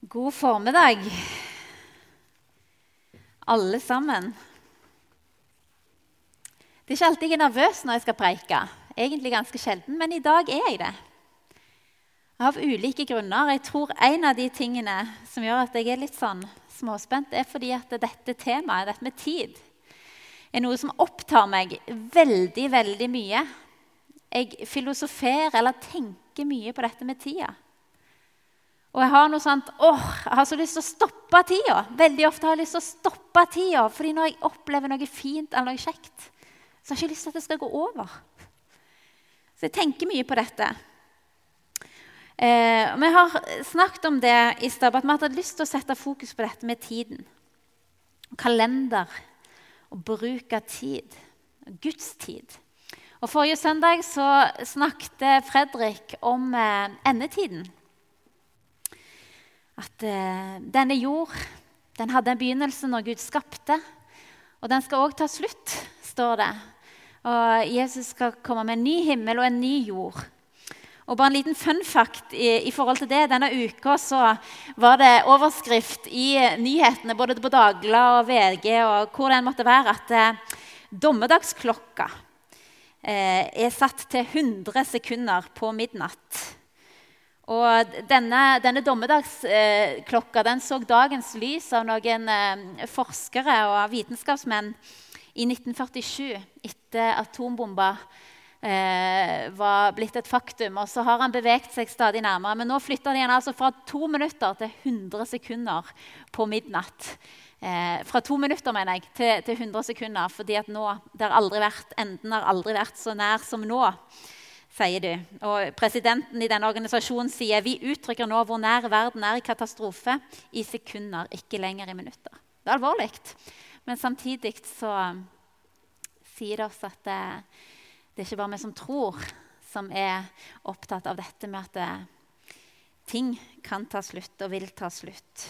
God formiddag, alle sammen. Det er ikke alltid jeg er nervøs når jeg skal preike. Egentlig ganske sjelden, men i dag er jeg det. Av ulike grunner. Jeg tror En av de tingene som gjør at jeg er litt sånn småspent, er fordi at dette temaet, dette med tid, er noe som opptar meg veldig, veldig mye. Jeg filosoferer eller tenker mye på dette med tida. Og jeg har noe sånt, åh, jeg har så lyst til å stoppe tida. Veldig ofte har jeg lyst til å stoppe tida, fordi når jeg opplever noe fint eller noe kjekt, så har jeg ikke lyst til at det skal gå over. Så jeg tenker mye på dette. Eh, vi har snakket om det i stad, at vi hadde lyst til å sette fokus på dette med tiden. Kalender og bruk av tid. Guds tid. Og Forrige søndag så snakket Fredrik om eh, endetiden at eh, denne jord den hadde en begynnelse når Gud skapte. Og den skal òg ta slutt, står det. Og Jesus skal komme med en ny himmel og en ny jord. Og bare en liten fun fact i, i, forhold til det. Denne uka så var det overskrift i nyhetene både på Dagbladet og VG og hvor den måtte være, at eh, dommedagsklokka eh, er satt til 100 sekunder på midnatt. Og denne, denne dommedagsklokka den så dagens lys av noen eh, forskere og vitenskapsmenn i 1947, etter atombomba eh, var blitt et faktum. Og så har han beveget seg stadig nærmere. Men nå flytter de den altså fra to minutter til 100 sekunder på midnatt. Eh, fra to minutter mener jeg, til, til 100 sekunder, fordi at nå, det har aldri vært, enden har aldri vært så nær som nå sier du. Og presidenten i denne organisasjonen sier vi uttrykker nå hvor nær verden er i katastrofe i sekunder, ikke lenger i minutter. Det er alvorlig. Men samtidig så sier det oss at det, det er ikke bare vi som tror, som er opptatt av dette med at det, ting kan ta slutt og vil ta slutt.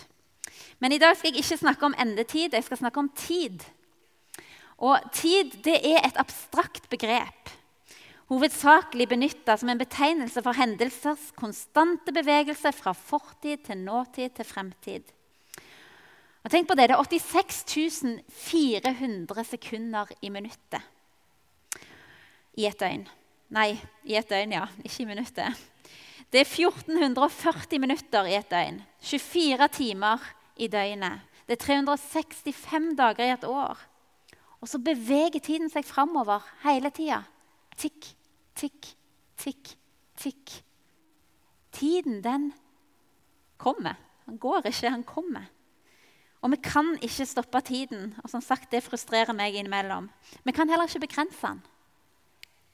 Men i dag skal jeg ikke snakke om endetid, jeg skal snakke om tid. Og tid det er et abstrakt begrep hovedsakelig benytta som en betegnelse for hendelsers konstante bevegelse fra fortid til nåtid til fremtid. Og tenk på Det det er 86 400 sekunder i minuttet i et døgn. Nei, i et døgn, ja. Ikke i minuttet. Det er 1440 minutter i et døgn. 24 timer i døgnet. Det er 365 dager i et år. Og så beveger tiden seg framover hele tida. Tikk, tikk, tikk, tikk. Tiden, den kommer. Han går ikke, han kommer. Og vi kan ikke stoppe tiden. og som sagt, Det frustrerer meg innimellom. Vi kan heller ikke begrense den.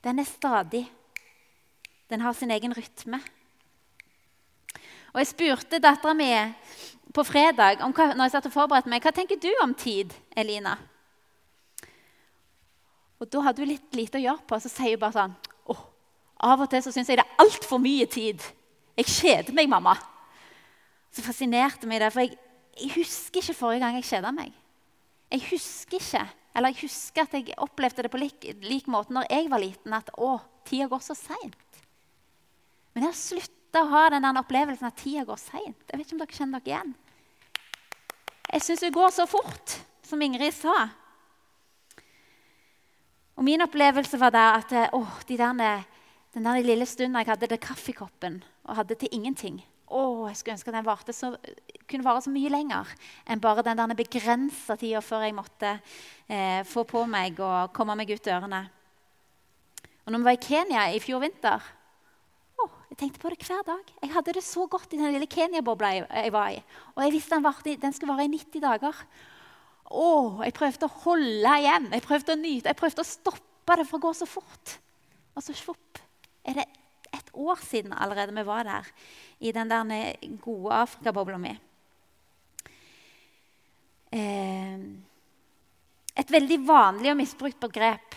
Den er stadig. Den har sin egen rytme. Og Jeg spurte dattera mi på fredag om hva, når jeg satt og forberedte meg, hva tenker du om tid, Elina. Og Da hadde hun litt lite å gjøre på, og så sier hun bare sånn av og til så syns jeg det er altfor mye tid. Jeg kjeder meg, mamma. Så fascinerte meg det, for jeg, jeg husker ikke forrige gang jeg kjeda meg. Jeg husker ikke, eller jeg husker at jeg opplevde det på lik, lik måte når jeg var liten, at å, tida går så seint. Men jeg har slutta å ha den opplevelsen at tida går seint. Jeg vet ikke om dere kjenner dere igjen. Jeg syns det går så fort, som Ingrid sa. Og min opplevelse var der at å, de der den der lille stunden jeg hadde det kaffekoppen og hadde til ingenting. Å, jeg skulle ønske den varte så, kunne vare så mye lenger enn bare den der begrensa tida før jeg måtte eh, få på meg og komme meg ut dørene. Og når vi var i Kenya i fjor vinter å, Jeg tenkte på det hver dag. Jeg hadde det så godt i den lille Kenya-bobla jeg, jeg, var i. Og jeg visste den, varte, den skulle vare i 90 dager. Å, jeg prøvde å holde igjen. Jeg prøvde å nyte. Jeg prøvde å stoppe det for å gå så fort. Og så svopp er det et år siden allerede vi var der, i den der gode Afrikabobla mi. Eh, et veldig vanlig og misbrukt begrep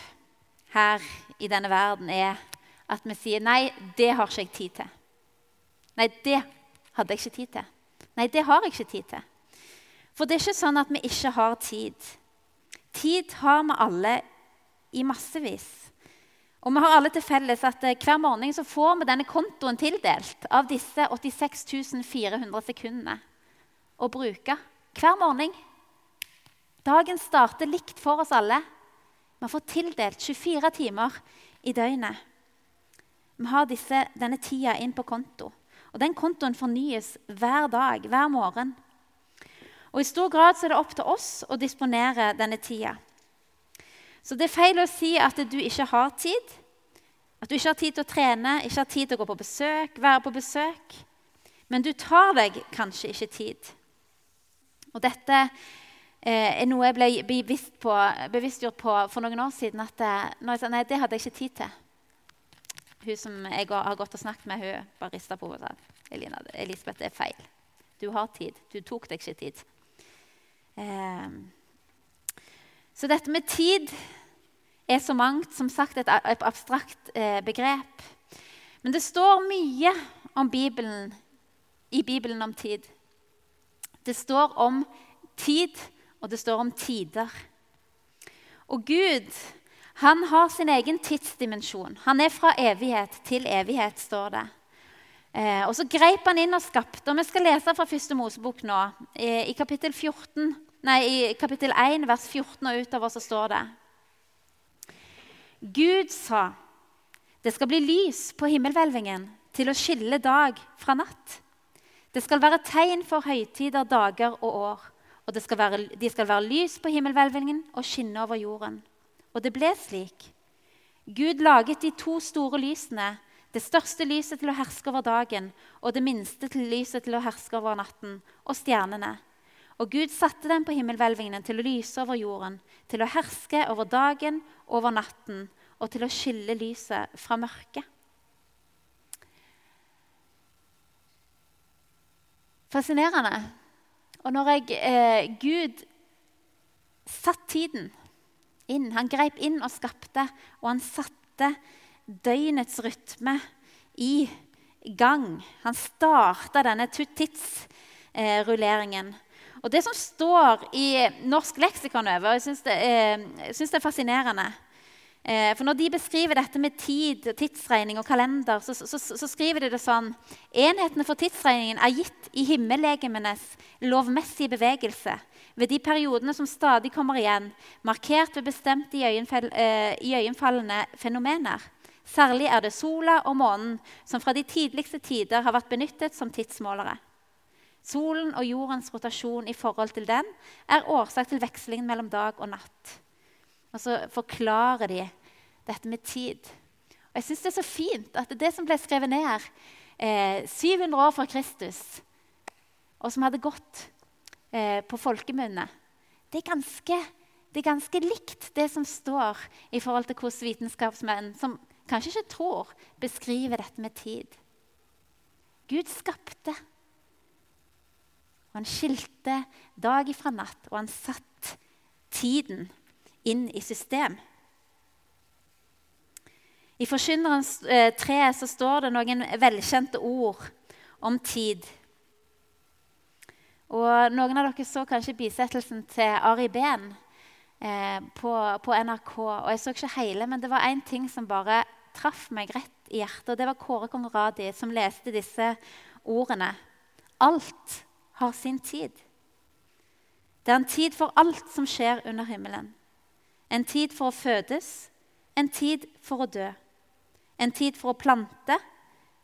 her i denne verden er at vi sier 'Nei, det har ikke jeg tid til'. 'Nei, det hadde jeg ikke tid til'. 'Nei, det har jeg ikke tid til'. For det er ikke sånn at vi ikke har tid. Tid har vi alle i massevis. Og vi har alle til felles at eh, Hver morgen så får vi denne kontoen tildelt av disse 86 400 sekundene. å bruke hver morgen. Dagen starter likt for oss alle. Vi fått tildelt 24 timer i døgnet. Vi har disse, denne tida inn på konto. Og Den kontoen fornyes hver dag, hver morgen. Og I stor grad er det opp til oss å disponere denne tida. Så det er feil å si at du ikke har tid. At du ikke har tid til å trene, ikke har tid til å gå på besøk, være på besøk. Men du tar deg kanskje ikke tid. Og dette eh, er noe jeg ble bevisst på, bevisstgjort på for noen år siden. at det, eh, når jeg sa nei, det hadde jeg ikke tid til. Hun som jeg har gått og snakket med, hun bare rista på hodet sa Elisabeth, det er feil. Du har tid. Du tok deg ikke tid. Eh, så dette med tid er så mangt. Som sagt et, abstrakt eh, begrep. Men det står mye Bibelen, i Bibelen om tid. Det står om tid, og det står om tider. Og Gud han har sin egen tidsdimensjon. Han er fra evighet til evighet, står det. Eh, og Så greip han inn og skapte. og Vi skal lese fra første Mosebok nå. I, i kapittel, 14, nei, i kapittel 1, vers 14 og utover, så står det Gud sa, 'Det skal bli lys på himmelhvelvingen til å skille dag fra natt.' 'Det skal være tegn for høytider, dager og år.' 'Og skal være, de skal være lys på himmelhvelvingen og skinne over jorden.' Og det ble slik. Gud laget de to store lysene, det største lyset til å herske over dagen og det minste til lyset til å herske over natten, og stjernene. Og Gud satte dem på himmelhvelvingene til å lyse over jorden, til å herske over dagen, over natten og til å skille lyset fra mørket. Fascinerende. Og når jeg, eh, Gud satt tiden inn Han greip inn og skapte, og han satte døgnets rytme i gang. Han starta denne tidsrulleringen. Eh, og Det som står i Norsk leksikon over, jeg syns det, det, er fascinerende eh, For Når de beskriver dette med tid, tidsregning og kalender, så, så, så, skriver de det sånn Enhetene for tidsregningen er gitt i himmellegemenes lovmessige bevegelse ved de periodene som stadig kommer igjen, markert ved bestemte eh, iøynefallende fenomener. Særlig er det sola og månen som fra de tidligste tider har vært benyttet som tidsmålere. Solen og jordens rotasjon i forhold til den er årsak til vekslingen mellom dag og natt. Og så forklarer de dette med tid. Og jeg synes Det er så fint at det som ble skrevet ned eh, 700 år før Kristus, og som hadde gått eh, på folkemunne, det er, ganske, det er ganske likt det som står i forhold til hvordan vitenskapsmenn som kanskje ikke tror, beskriver dette med tid. Gud skapte han skilte dag ifra natt, og han satt tiden inn i system. I Forkynnerens eh, tre så står det noen velkjente ord om tid. Og Noen av dere så kanskje bisettelsen til Ari Behn eh, på, på, NRK. og Jeg så ikke hele, men det var én ting som bare traff meg rett i hjertet. og Det var Kåre Konradi som leste disse ordene. Alt har sin tid. Det er en tid for alt som skjer under himmelen. En tid for å fødes, en tid for å dø. En tid for å plante,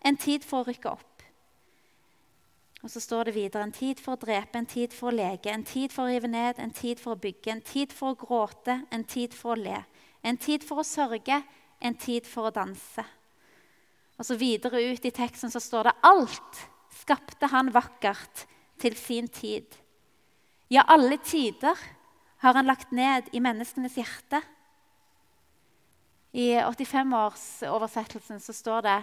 en tid for å rykke opp. Og så står det videre en tid for å drepe, en tid for å lege, en tid for å rive ned, en tid for å bygge, en tid for å gråte, en tid for å le, en tid for å sørge, en tid for å danse. Og så videre ut i teksten så står det alt skapte han vakkert til sin tid. Ja, alle tider har han lagt ned i menneskenes hjerte. I 85-årsoversettelsen så står det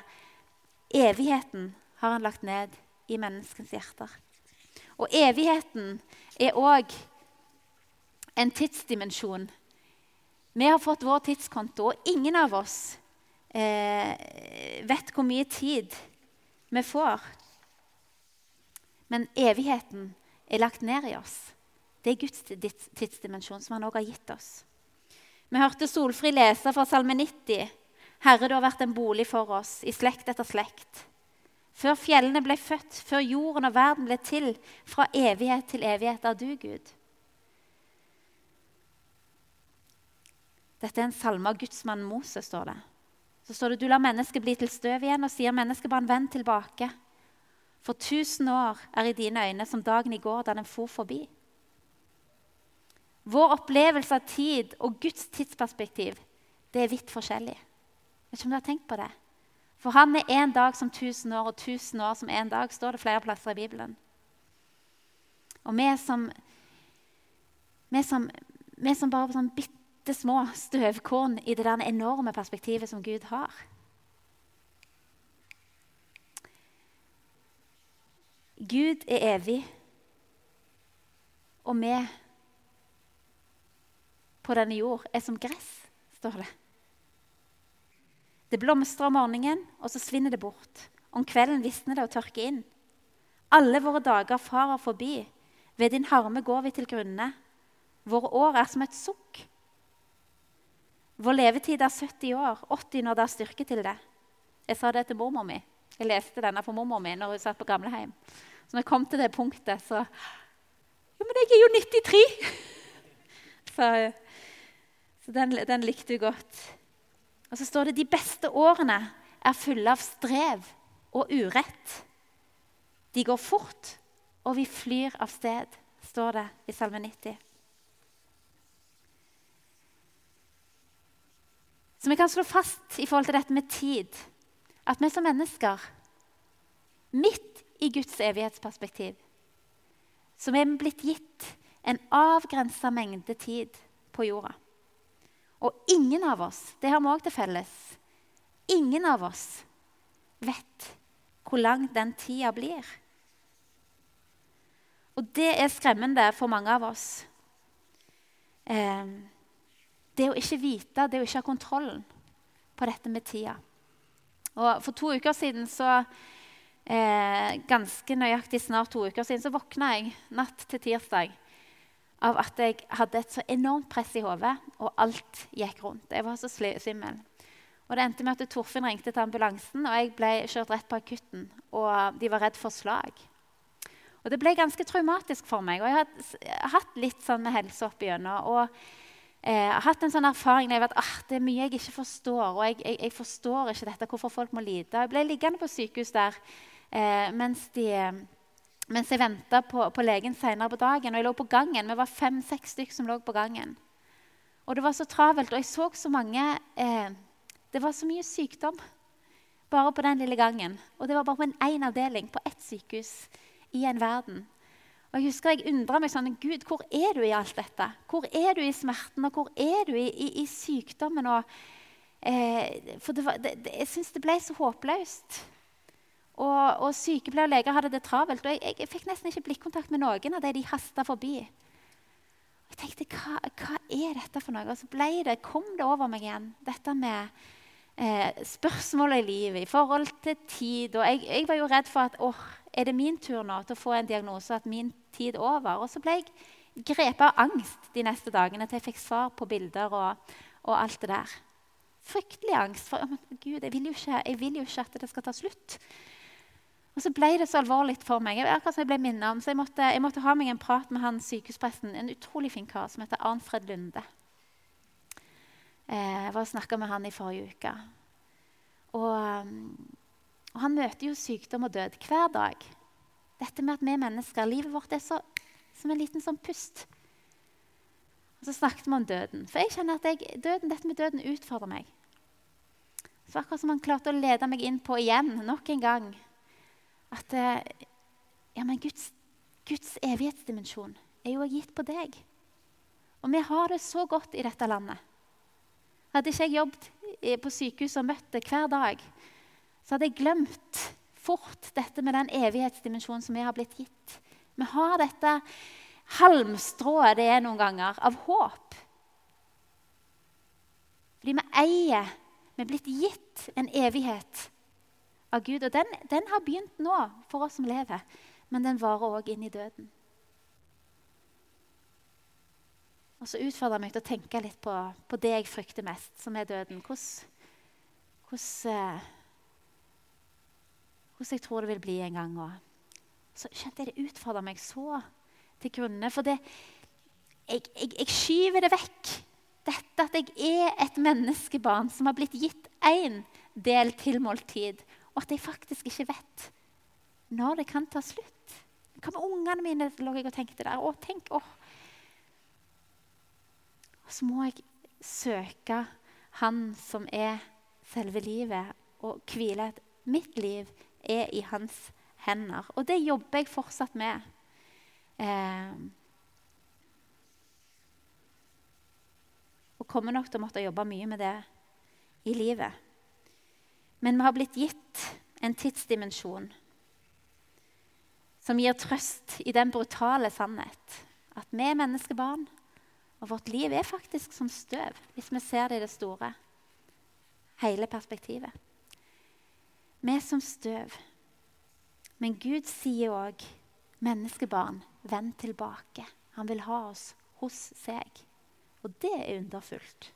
evigheten har han lagt ned i menneskens hjerter. Og evigheten er òg en tidsdimensjon. Vi har fått vår tidskonto, og ingen av oss eh, vet hvor mye tid vi får. Men evigheten er lagt ned i oss. Det er Guds tidsdimensjon, som han også har gitt oss. Vi hørte Solfri lese fra Salme 90. Herre, du har vært en bolig for oss i slekt etter slekt. Før fjellene ble født, før jorden og verden ble til, fra evighet til evighet er du, Gud. Dette er en salme av gudsmannen Moses, står det. Så står det du lar mennesket bli til støv igjen, og sier menneskebarn, vend tilbake. For tusen år er i dine øyne som dagen i går da den for forbi. Vår opplevelse av tid og Guds tidsperspektiv det er vidt forskjellig. Vet ikke om du har tenkt på det? For han er én dag som tusen år, og tusen år som én dag, står det flere plasser i Bibelen. Og vi som, vi som, vi som bare sånn bitte små støvkorn i det der enorme perspektivet som Gud har. Gud er evig, og vi på denne jord er som gress, står det. Det blomstrer om morgenen, og så svinner det bort. Om kvelden visner det og tørker inn. Alle våre dager farer forbi. Ved din harme går vi til grunne. Våre år er som et sukk. Vår levetid er 70 år, 80 når det er styrke til det. Jeg sa det til mormor mi. Jeg leste denne for mormor mi når hun satt på gamleheim. Så når jeg kom til det punktet, så Jo, men jeg er jo 93! Så, så den, den likte hun godt. Og så står det de beste årene er fulle av strev og urett. De går fort, og vi flyr av sted, står det i Salme 90. Så vi kan slå fast i forhold til dette med tid at vi som mennesker, midt i Guds evighetsperspektiv, som er blitt gitt en avgrensa mengde tid på jorda og ingen av oss, det har vi òg til felles, ingen av oss vet hvor lang den tida blir. Og det er skremmende for mange av oss. Eh, det å ikke vite, det å ikke ha kontrollen på dette med tida. Og For to uker siden, så, eh, ganske nøyaktig snart to uker siden, så våkna jeg natt til tirsdag av at jeg hadde et så enormt press i hodet, og alt gikk rundt. Jeg var så svimmel. Og Det endte med at Torfinn ringte til ambulansen, og jeg ble kjørt rett på akutten. Og de var redd for slag. Og Det ble ganske traumatisk for meg. Og jeg har hatt litt sånn med helse opp igjennom. Og eh, har hatt en sånn erfaring der jeg vet, ah, det er mye jeg ikke forstår. Og jeg, jeg, jeg, forstår ikke dette, hvorfor folk må lide. Jeg ble liggende på sykehus der mens de mens jeg venta på, på, legen senere på dagen. Og jeg lå på gangen. Vi var fem-seks stykker som lå på gangen. Og det var så travelt, og jeg så så mange eh, Det var så mye sykdom bare på den lille gangen. Og det var bare på en én avdeling på ett sykehus i en verden. Og Jeg husker jeg undra meg sånn Gud, hvor er du i alt dette? Hvor er du i smerten, og hvor er du i, i, i sykdommen? Og, eh, for det var, det, det, jeg syns det ble så håpløst. Og, og sykepleiere og leger hadde det travelt. Og jeg, jeg, fikk nesten ikke blikkontakt med noen av det de hasta forbi. Jeg tenkte, hva, hva, er dette for noe? Og så ble det, kom det over meg igjen, dette med eh, spørsmål i livet i forhold til tid. Og jeg, jeg var jo redd for at åh, er det min tur nå til å få en diagnose, at min tid er over? Og så ble jeg grepet av angst de neste dagene til jeg fikk svar på bilder og, og alt det der. Fryktelig angst. For oh, Gud, jeg vil, ikke, jeg vil jo ikke at det skal ta slutt. Og så ble det så alvorlig for meg. Jeg, akkurat som jeg ble minnet om, så jeg måtte, jeg måtte, ha meg en prat med han sykehuspresten, en utrolig fin kar som heter Arnfred Lunde. Eh, jeg var og snakka med han i forrige uke. Og, og, han møter jo sykdom og død hver dag. Dette med at vi mennesker, Livet vårt er så, som en liten sånn pust. Og Så snakket vi om døden. For jeg kjenner at jeg, døden, dette med døden utfordrer meg. Så akkurat som han klarte å lede meg inn på igjen, nok en gang at eh, ja, men Guds, Guds evighetsdimensjon er jo gitt på deg. Og vi har det så godt i dette landet. Hadde ikke jeg jobbet på sykehus og møtt det hver dag, så hadde jeg glemt fort dette med den evighetsdimensjonen som vi har blitt gitt. Vi har dette halmstrået det er noen ganger, av håp. Fordi vi eier, vi er blitt gitt en evighet av Gud. Og den, den, har begynt nå for oss som lever, men den varer òg inn i døden. Og så utfordrer jeg meg til å tenke litt på, på, det jeg frykter mest, som er døden. Hvordan, hvordan, eh, hvordan jeg tror det vil bli en gang. Og så kjente jeg det utfordra meg så til grunne. For det, jeg, jeg, jeg skyver det vekk. Dette at jeg er et menneskebarn som har blitt gitt én del til tid, og at jeg faktisk ikke vet når det kan ta slutt. Hva med ungene mine? lå jeg og tenkte der. Å, tenk, å. Og så må jeg søke Han som er selve livet, og hvile at mitt liv er i hans hender. Og det jobber jeg fortsatt med. Eh, og kommer nok til å måtte jobbe mye med det i livet. Men vi har blitt gitt en tidsdimensjon som gir trøst i den brutale sannhet at vi er menneskebarn, og vårt liv er faktisk som støv, hvis vi ser det i det store. Hele perspektivet. Vi er som støv. Men Gud sier òg, 'Menneskebarn, vend tilbake.' Han vil ha oss hos seg. Og det er underfullt.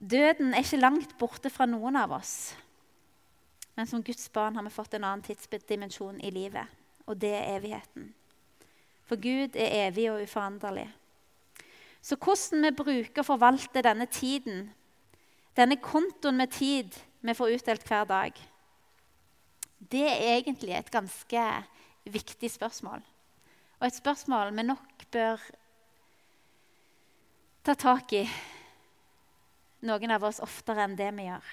Døden er ikke langt borte fra noen av oss. Men som Guds barn har vi fått en annen tidsdimensjon i livet, og det er evigheten. For Gud er evig og uforanderlig. Så hvordan vi bruker og forvalter denne tiden, denne kontoen med tid vi får utdelt hver dag, det er egentlig et ganske viktig spørsmål. Og et spørsmål vi nok bør ta tak i, noen av oss oftere enn det vi gjør.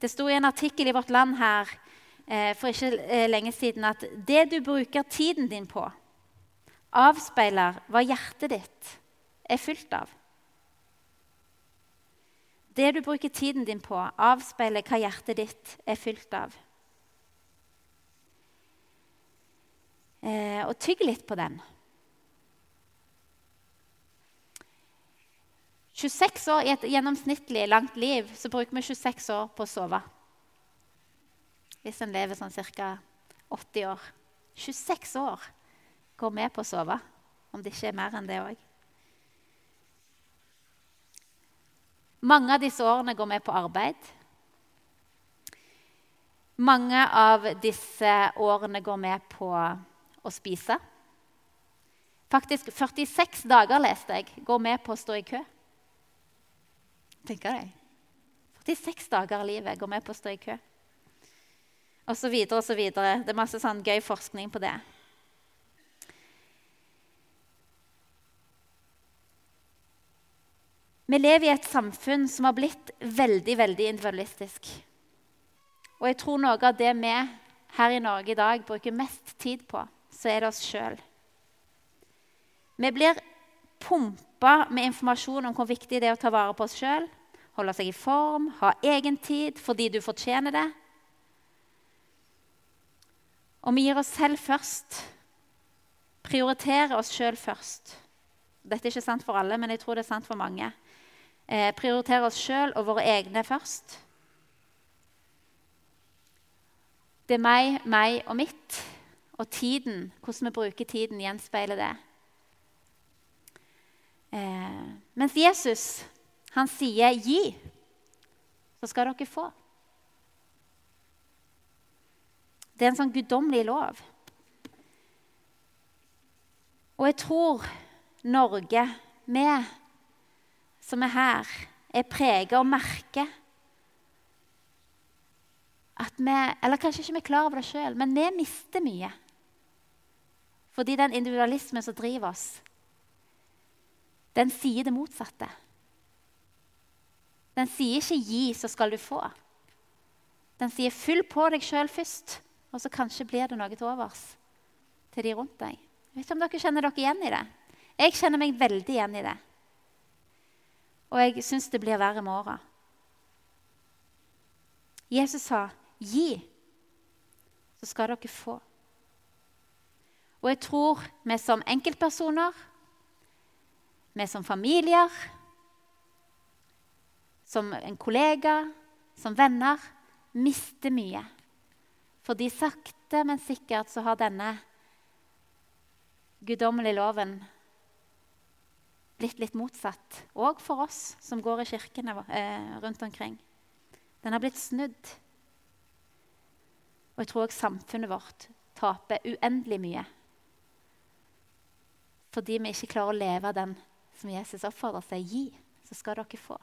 Det sto i en artikkel i Vårt Land her eh, for ikke eh, lenge siden at det du bruker tiden din på, avspeiler hva hjertet ditt er fylt av. Det du bruker tiden din på, avspeiler hva hjertet ditt er fylt av. eh, og tygg litt på den. 26 år I et gjennomsnittlig langt liv så bruker vi 26 år på å sove. Hvis en lever sånn ca. 80 år. 26 år går med på å sove, om det ikke er mer enn det òg. Mange av disse årene går med på arbeid. Mange av disse årene går med på å spise. Faktisk 46 dager leste jeg, går med på å stå i kø. Tenker deg. 46 dager av livet går med på å stå i kø. Og så videre og så videre. Det er masse sånn gøy forskning på det. Vi lever i et samfunn som har blitt veldig veldig individualistisk. Og jeg tror noe av det vi her i Norge i dag bruker mest tid på, så er det oss sjøl. Vi blir pumpa med informasjon om hvor viktig det er å ta vare på oss sjøl, holde seg i form, ha egen tid fordi du fortjener det. Og vi gir oss selv først. Prioriterer oss sjøl først. Dette er ikke sant for alle, men jeg tror det er sant for mange. Eh, prioriterer oss sjøl og våre egne først. Det er meg, meg og mitt. Og tiden, hvordan vi bruker tiden, gjenspeiler det. Eh, mens Jesus han sier 'gi', så skal dere få. Det er en sånn guddommelig lov. Og jeg tror Norge, vi som er her, er preget og merker at vi Eller kanskje ikke vi er klar over det sjøl, men vi mister mye fordi den individualismen som driver oss, den sier det motsatte. Den sier ikke 'gi, så skal du få'. Den sier 'fyll på deg sjøl først', og så kanskje blir det noe til overs til de rundt deg. Jeg vet ikke om dere kjenner dere igjen i det. Jeg kjenner meg veldig igjen i det. Og jeg syns det blir verre med åra. Jesus sa, 'Gi, så skal dere få'. Og jeg tror vi som enkeltpersoner, vi som familier, som en kollega, som venner, mister mye. Fordi sakte, men sikkert så har denne guddommelige loven blitt litt motsatt. Òg for oss som går i kirkene eh, rundt omkring. Den har blitt snudd. Og jeg tror òg samfunnet vårt taper uendelig mye. Fordi vi ikke klarer å leve den som Jesus oppfordrer seg gi, så skal dere få.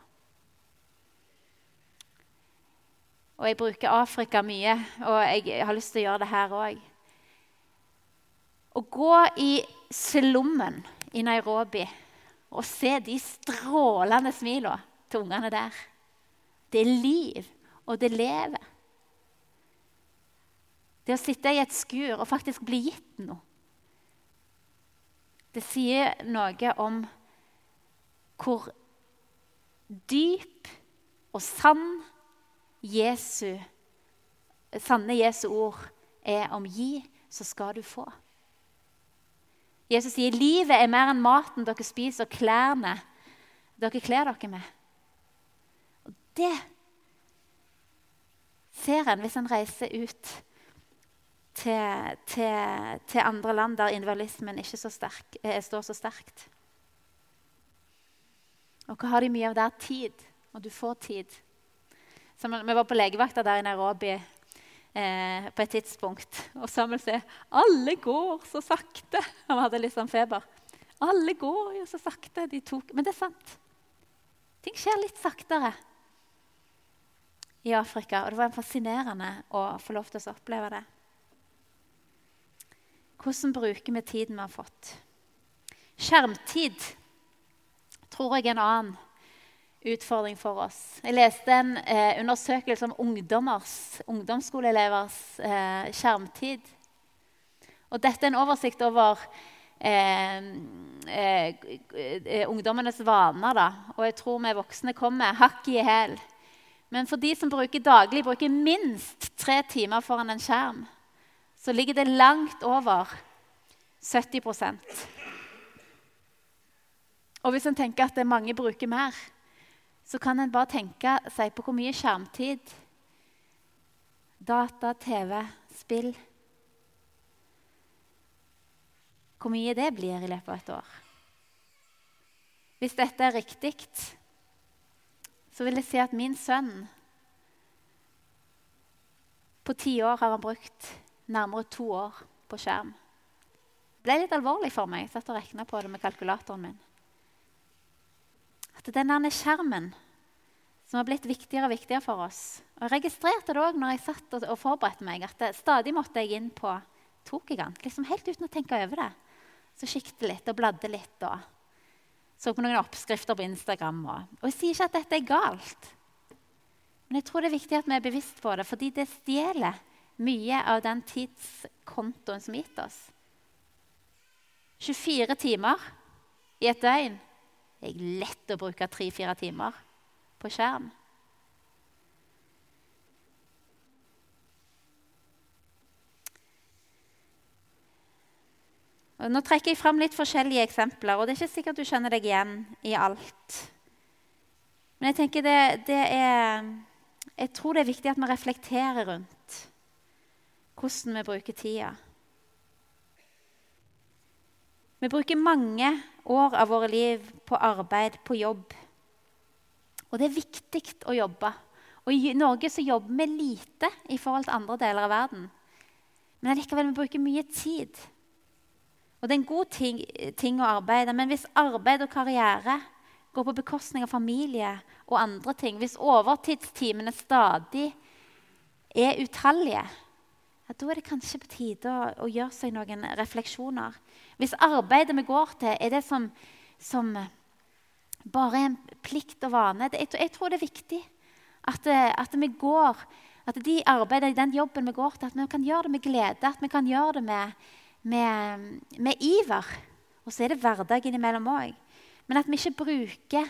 Og jeg bruker Afrika mye, og jeg har lyst til å gjøre det her òg. Å gå i slummen i Nairobi og se de strålende smilene til ungene der Det er liv, og det lever. Det å sitte i et skur og faktisk bli gitt noe. Det sier noe om hvor dyp og sann Jesu, sanne Jesu ord er om 'gi, så skal du få'. Jesus sier livet er mer enn maten dere spiser, og klærne dere kler dere med. Og Det ser en hvis en reiser ut til, til, til andre land der individualismen ikke så sterk, eh, står så sterkt. Og hva har de mye av der? Tid. Og du får tid. Så vi var på legevakta der i Nairobi eh, på et tidspunkt. Og Samuel sier 'Alle går så sakte'. Han hadde litt sånn feber. 'Alle går jo så sakte'. De tok. Men det er sant. Ting skjer litt saktere i Afrika. Og det var fascinerende å få lov til å oppleve det. Hvordan bruker vi tiden vi har fått? Skjermtid tror jeg er en annen utfordring for oss. Jeg leste en eh, undersøkelse om ungdommers, ungdomsskoleelevers eh, skjermtid. Og dette er en oversikt over eh, eh, eh ungdommenes vaner. Da. Og jeg tror vi voksne kommer hakk i hæl. Men for de som bruker daglig bruker minst tre timer foran en skjerm, så ligger det langt over 70 Og hvis en tenker at mange bruker mer, så kan en bare tenke seg på hvor mye skjermtid, data, TV, spill Hvor mye det blir i løpet av et år. Hvis dette er riktig, så vil jeg si at min sønn På ti år har han brukt nærmere to år på skjerm. Det ble litt alvorlig for meg. Jeg satt og regna på det med kalkulatoren min. At denne skjermen som har blitt viktigere og viktigere for oss. Og Jeg registrerte det òg når jeg satt og, forberedte meg, at det, stadig måtte jeg inn på tok jeg den, liksom helt uten å tenke over det. Så kikket litt og bladde litt og så på noen oppskrifter på Instagram. Og, og jeg sier ikke at dette er galt, men jeg tror det er viktig at vi er bevisst på det, fordi det stjeler mye av den tidskontoen som er gitt oss. 24 timer i et døgn er lett å bruke tre-fire timer på skjerm. Og nå trekker jeg fram litt forskjellige eksempler, og det er ikke sikkert du kjenner deg igjen i alt. Men jeg tenker det, det er Jeg tror det er viktig at vi reflekterer rundt hvordan vi bruker tida. Vi bruker mange år av våre liv på arbeid, på jobb. Og det er viktig å jobbe. Og I Norge så jobber vi lite i forhold til andre deler av verden. Men allikevel vi bruker mye tid. Og det er en god ting, ting å arbeide, men hvis arbeid og karriere går på bekostning av familie og andre ting, hvis overtidstimene stadig er utallige, ja, da er det kanskje på tide å, å, gjøre seg noen refleksjoner. Hvis arbeidet vi går til, er det som, som bare en plikt og vane jeg, jeg, tror det er viktig at, at vi går at de arbeider, den jobben vi går til, at vi kan gjøre det med glede, at vi kan gjøre det med, med, med iver. Og så er det hverdag innimellom òg. Men at vi ikke bruker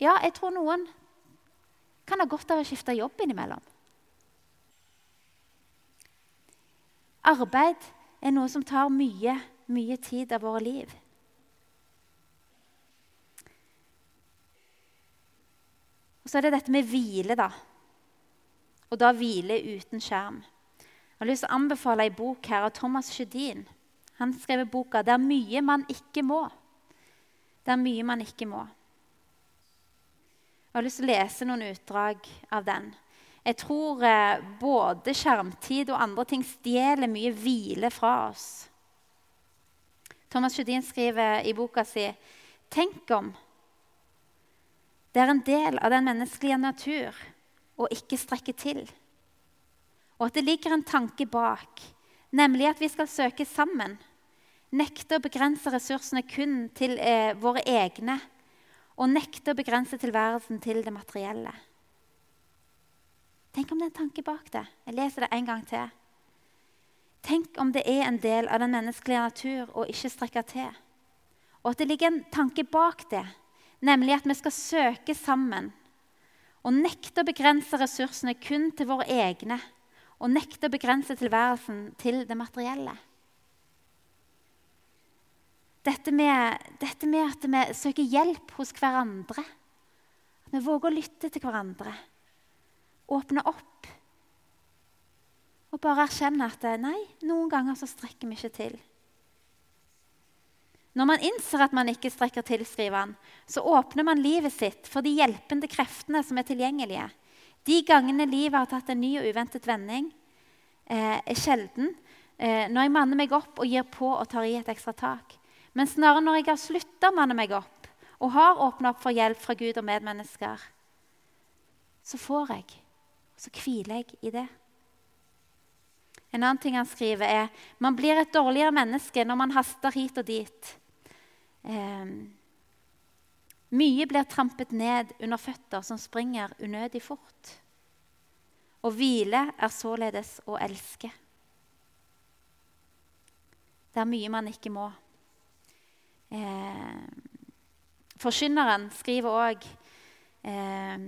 Ja, jeg tror noen kan ha godt av å skifte jobb innimellom. Arbeid er noe som tar mye, mye tid av våre liv. Og Så er det dette med hvile, da. Og da hvile uten skjerm. Jeg har lyst til å anbefale ei bok her av Thomas Sjødin. Han skrev boka 'Det er mye man ikke må'. Det er mye man ikke må. Jeg har lyst til å lese noen utdrag av den. Jeg tror eh, både skjermtid og andre ting stjeler mye hvile fra oss. Thomas Judin skriver i boka si Tenk om det er en del av den menneskelige natur å ikke strekke til. Og at det ligger en tanke bak, nemlig at vi skal søke sammen. Nekte å begrense ressursene kun til eh, våre egne. Og nekter å begrense tilværelsen til det materielle. Tenk om det er en tanke bak det. Jeg leser det en gang til. Tenk om det er en del av den menneskelige natur å ikke strekke til. Og at det ligger en tanke bak det, nemlig at vi skal søke sammen. Og nekte å begrense ressursene kun til våre egne. Og nekte å begrense tilværelsen til det materielle. Dette med, dette med at vi søker hjelp hos hverandre. At vi våger å lytte til hverandre. Åpne opp og bare erkjenne at nei, noen ganger så strekker vi ikke til. Når man innser at man ikke strekker til, skriver han, så åpner man livet sitt for de hjelpende kreftene som er tilgjengelige. De gangene livet har tatt en ny og uventet vending, eh, er sjelden eh, når jeg manner meg opp og gir på og tar i et ekstra tak. Men snarere når jeg har slutta å manne meg opp og har åpna opp for hjelp fra Gud og medmennesker, så får jeg. Så hviler jeg i det. En annen ting han skriver, er man blir et dårligere menneske når man haster hit og dit. Eh, mye blir trampet ned under føtter som springer unødig fort. Å hvile er således å elske. Det er mye man ikke må. Eh, forkynneren skriver òg eh,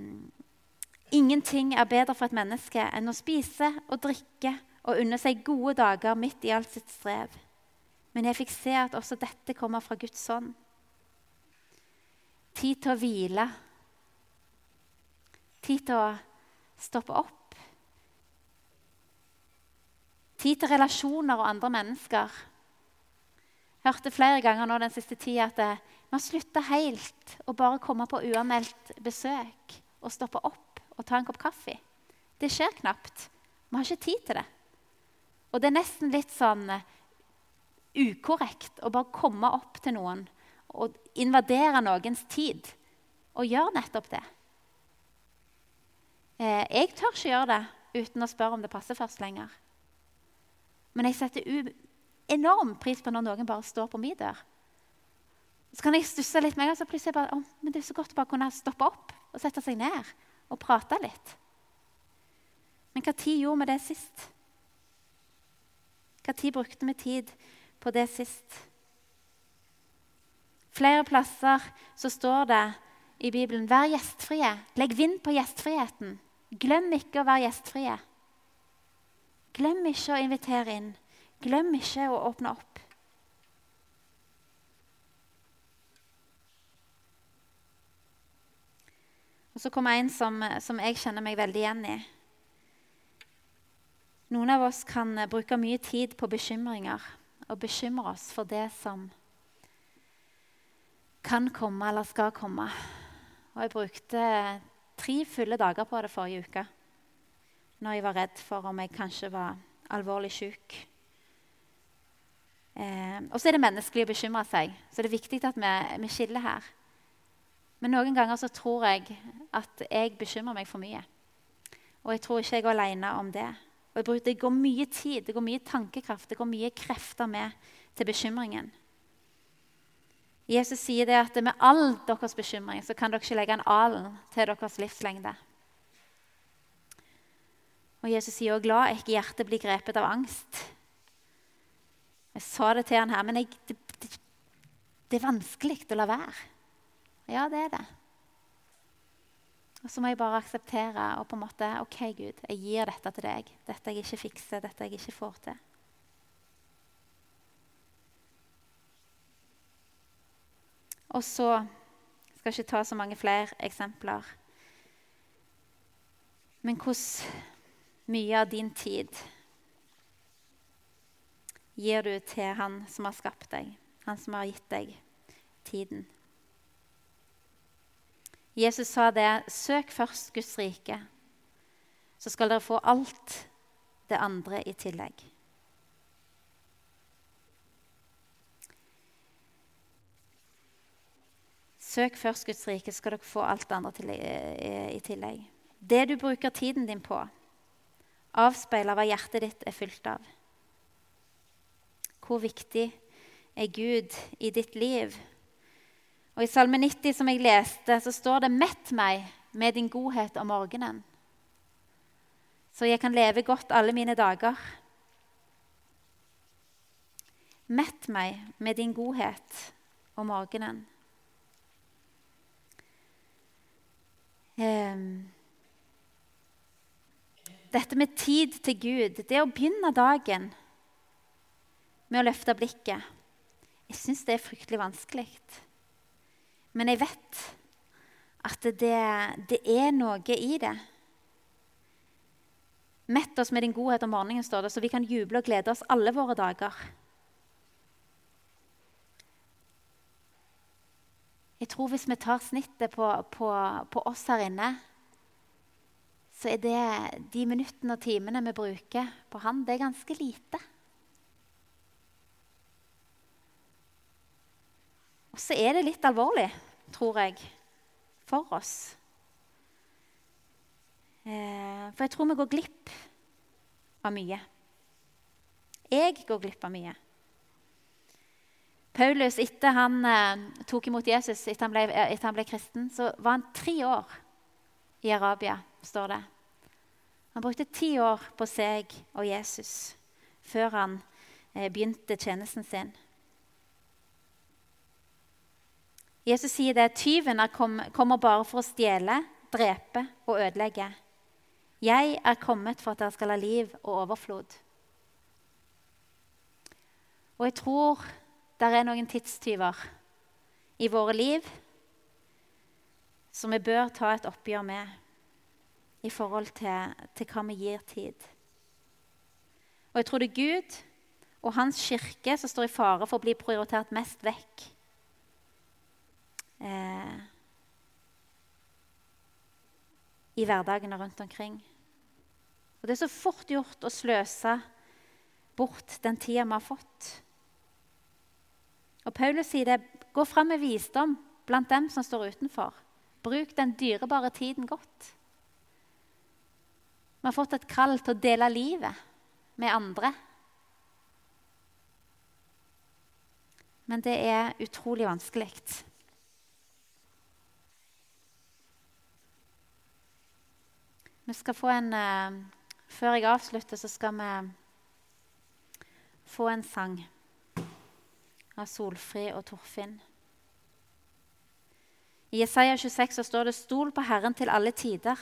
Ingenting er bedre for et menneske enn å spise og drikke og unne seg gode dager midt i alt sitt strev. Men jeg fikk se at også dette kommer fra Guds hånd. Tid til å hvile. Tid til å stoppe opp. Tid til relasjoner og andre mennesker. Hørte flere ganger nå den siste tida at man slutter helt å bare komme på uanmeldt besøk og stoppe opp og ta en kopp kaffe. Det skjer knapt. Vi har ikke tid til det. Og det er nesten litt sånn uh, ukorrekt å bare komme opp til noen og invadere noens tid og gjøre nettopp det. Uh, jeg tør ikke gjøre det uten å spørre om det passer først lenger. Men jeg setter enorm pris på når noen bare står på min dør. Så kan jeg stusse litt med en gang, så plutselig bare, oh, men det er så godt å bare kunne stoppe opp og sette seg ned og prate litt. Men hva tid gjorde vi det sist? Når brukte vi tid på det sist? Flere plasser så står det i Bibelen 'vær gjestfrie'. Legg vind på gjestfriheten. Glem ikke å være gjestfrie. Glem ikke å invitere inn. Glem ikke å åpne opp. Og Så kommer en som, som jeg kjenner meg veldig igjen i. Noen av oss kan eh, bruke mye tid på bekymringer og bekymre oss for det som kan komme eller skal komme. Og jeg brukte tre fulle dager på det forrige uke når jeg var redd for om jeg kanskje var alvorlig syk. Eh, og så er det menneskelig å bekymre seg, så det er viktig at vi, vi skiller her. Men noen ganger så tror jeg at jeg bekymrer meg for mye. Og jeg tror ikke jeg er alene om det. Og Det går mye tid, det går mye tankekraft, det går mye krefter med til bekymringen. Jesus sier det at med all deres bekymring så kan dere ikke legge en alen til deres livslengde. Og Jesus sier også, 'La ikke hjertet bli grepet av angst'. Jeg sa det til han her, men jeg, det, det, det er vanskelig å la være. Ja, det er det. Og så må jeg bare akseptere og på en måte OK, Gud, jeg gir dette til deg. Dette jeg ikke fikser, dette jeg ikke får til. Og så skal jeg ikke ta så mange flere eksempler. Men hvordan mye av din tid gir du til Han som har skapt deg, Han som har gitt deg tiden? Jesus sa det. Søk først Guds rike, så skal dere få alt det andre i tillegg. Søk først Guds rike, skal dere få alt det andre til, i tillegg. Det du bruker tiden din på, avspeiler hva hjertet ditt er fylt av. Hvor viktig er Gud i ditt liv? Og I Salme 90 som jeg leste, så står det 'Mett meg med din godhet om morgenen', så jeg kan leve godt alle mine dager. Mett meg med din godhet om morgenen. Um, dette med tid til Gud, det å begynne dagen med å løfte blikket Jeg syns det er fryktelig vanskelig. Men jeg vet at det, det er noe i det. Mett oss med din godhet om morgenen, står det, så vi kan juble og glede oss alle våre dager. Jeg tror hvis vi tar snittet på, på, på oss her inne, så er det de minuttene og timene vi bruker på han, det er ganske lite. Og så er det litt alvorlig, tror jeg, for oss. Eh, for jeg tror vi går glipp av mye. Jeg går glipp av mye. Paulus, etter han eh, tok imot Jesus, etter han, ble, eh, etter han ble kristen, så var han tre år i Arabia, står det. Han brukte ti år på seg og Jesus før han begynte tjenesten sin. Jesus sier det. Tyven kommer bare for å stjele, drepe og ødelegge. Jeg er kommet for at dere skal ha liv og overflod. Og jeg tror det er noen tidstyver i våre liv som vi bør ta et oppgjør med i forhold til, til hva vi gir tid. Og jeg tror det er Gud og Hans kirke som står i fare for å bli prioritert mest vekk eh, i og rundt omkring. Og Det er så fort gjort å sløse bort den tida vi har fått. Og Paulus sier det gå fram med visdom blant dem som står utenfor. Bruk den dyrebare tiden godt. Vi har fått et kall til å dele livet med andre. Men det er utrolig vanskelig. Vi skal få en uh, Før jeg avslutter, så skal vi få en sang av Solfri og Torfinn. I Jesaja 26 så står det 'Stol på Herren til alle tider',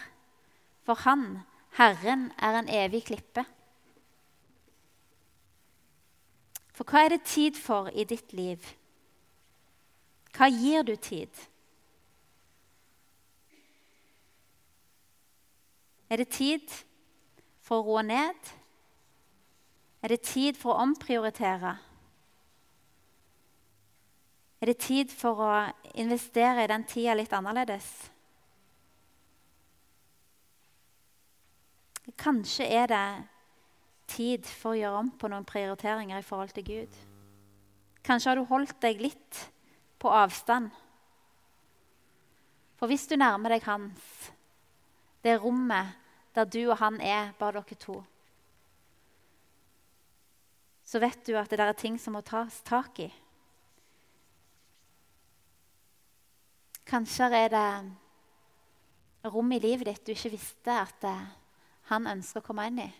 for Han, Herren, er en evig klippe. For hva er det tid for i ditt liv? Hva gir du tid? Er det tid for å roe ned? Er det tid for å omprioritere? Er det tid for å investere i den tida litt annerledes? Kanskje er det tid for å gjøre om på noen prioriteringer i forhold til Gud. Kanskje har du holdt deg litt på avstand. For hvis du nærmer deg Hans, det rommet der du og han er, bare dere to, så vet du at det der er ting som må tas tak i. Kanskje er det rom i livet ditt du ikke visste at eh, han ønsker å komme inn i.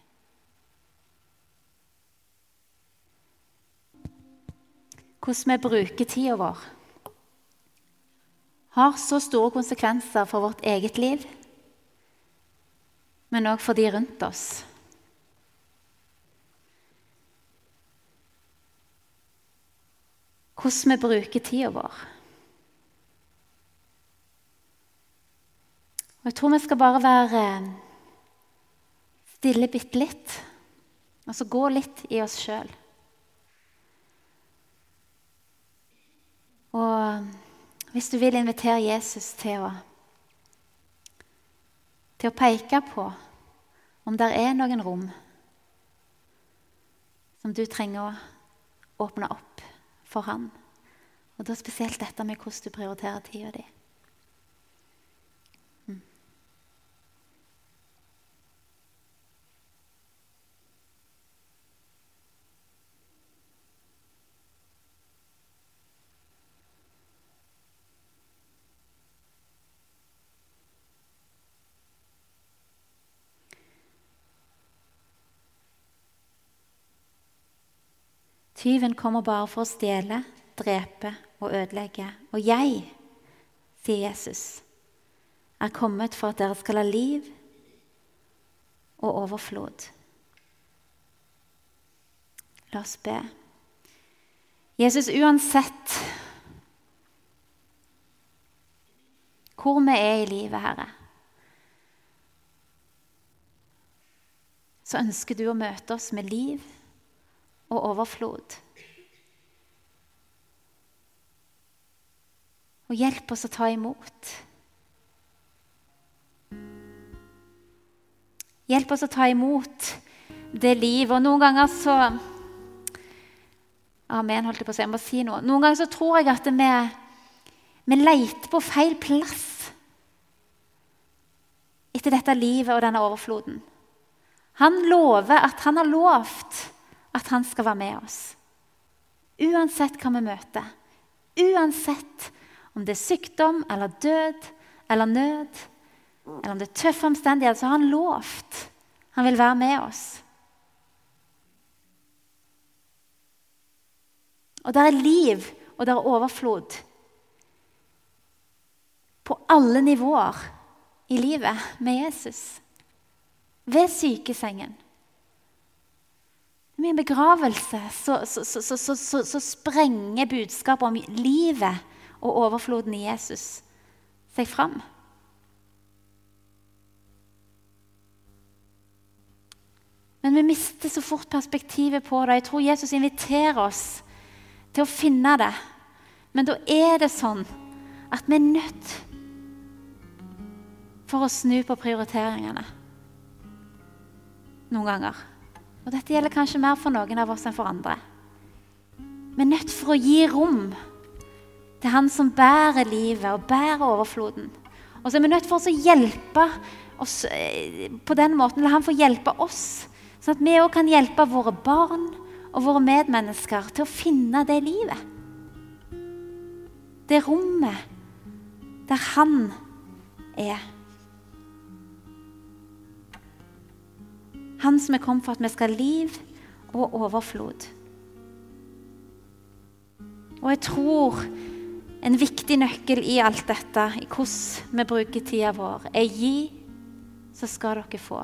Hvordan vi bruker tida vår, har så store konsekvenser for vårt eget liv men òg for de rundt oss. Hvordan vi bruker tida vår. Og Jeg tror vi skal bare være eh, stille bitte litt. Altså gå litt i oss sjøl. Og eh, hvis du vil invitere Jesus til å til å peke på om det er noen rom som du trenger å åpne opp for han. Og da spesielt dette med hvordan du prioriterer tida di. Tyven kommer bare for å stjele, drepe og ødelegge. Og jeg, sier Jesus, er kommet for at dere skal ha liv og overflod. La oss be. Jesus, uansett hvor vi er i livet, Herre, så ønsker du å møte oss med liv og overflod. Og hjelp oss å ta imot. Hjelp oss å ta imot det livet. Og noen ganger så Amen, holdt jeg på å si. Jeg må si noe. Noen ganger så tror jeg at vi, vi leter på feil plass etter dette livet og denne overfloden. Han lover at han har lovt at han skal være med oss. Uansett hva vi møter. Uansett om det er sykdom eller død eller nød, eller om det er tøffe omstendigheter, så har han lovt. Han vil være med oss. Og det er liv, og det er overflod. På alle nivåer i livet med Jesus. Ved sykesengen med min begravelse så, så, så, så, sprenger budskapet om livet og overfloden i Jesus seg fram. Men vi mister så fort perspektivet på det. Jeg tror Jesus inviterer oss til å finne det. Men da er det sånn at vi er nødt for å snu på prioriteringene noen ganger. Og dette gjelder kanskje mer for noen av oss enn for andre. Vi er nødt for å gi rom til Han som bærer livet og bærer overfloden. Og så er vi nødt for å hjelpe oss eh, på den måten. La Han få hjelpe oss, sånn at vi òg kan hjelpe våre barn og våre medmennesker til å finne det livet. Det rommet der Han er. Han som er kommet for at vi skal ha liv og overflod. Og jeg tror en viktig nøkkel i alt dette, i hvordan vi bruker tida vår, er gi, så skal dere få.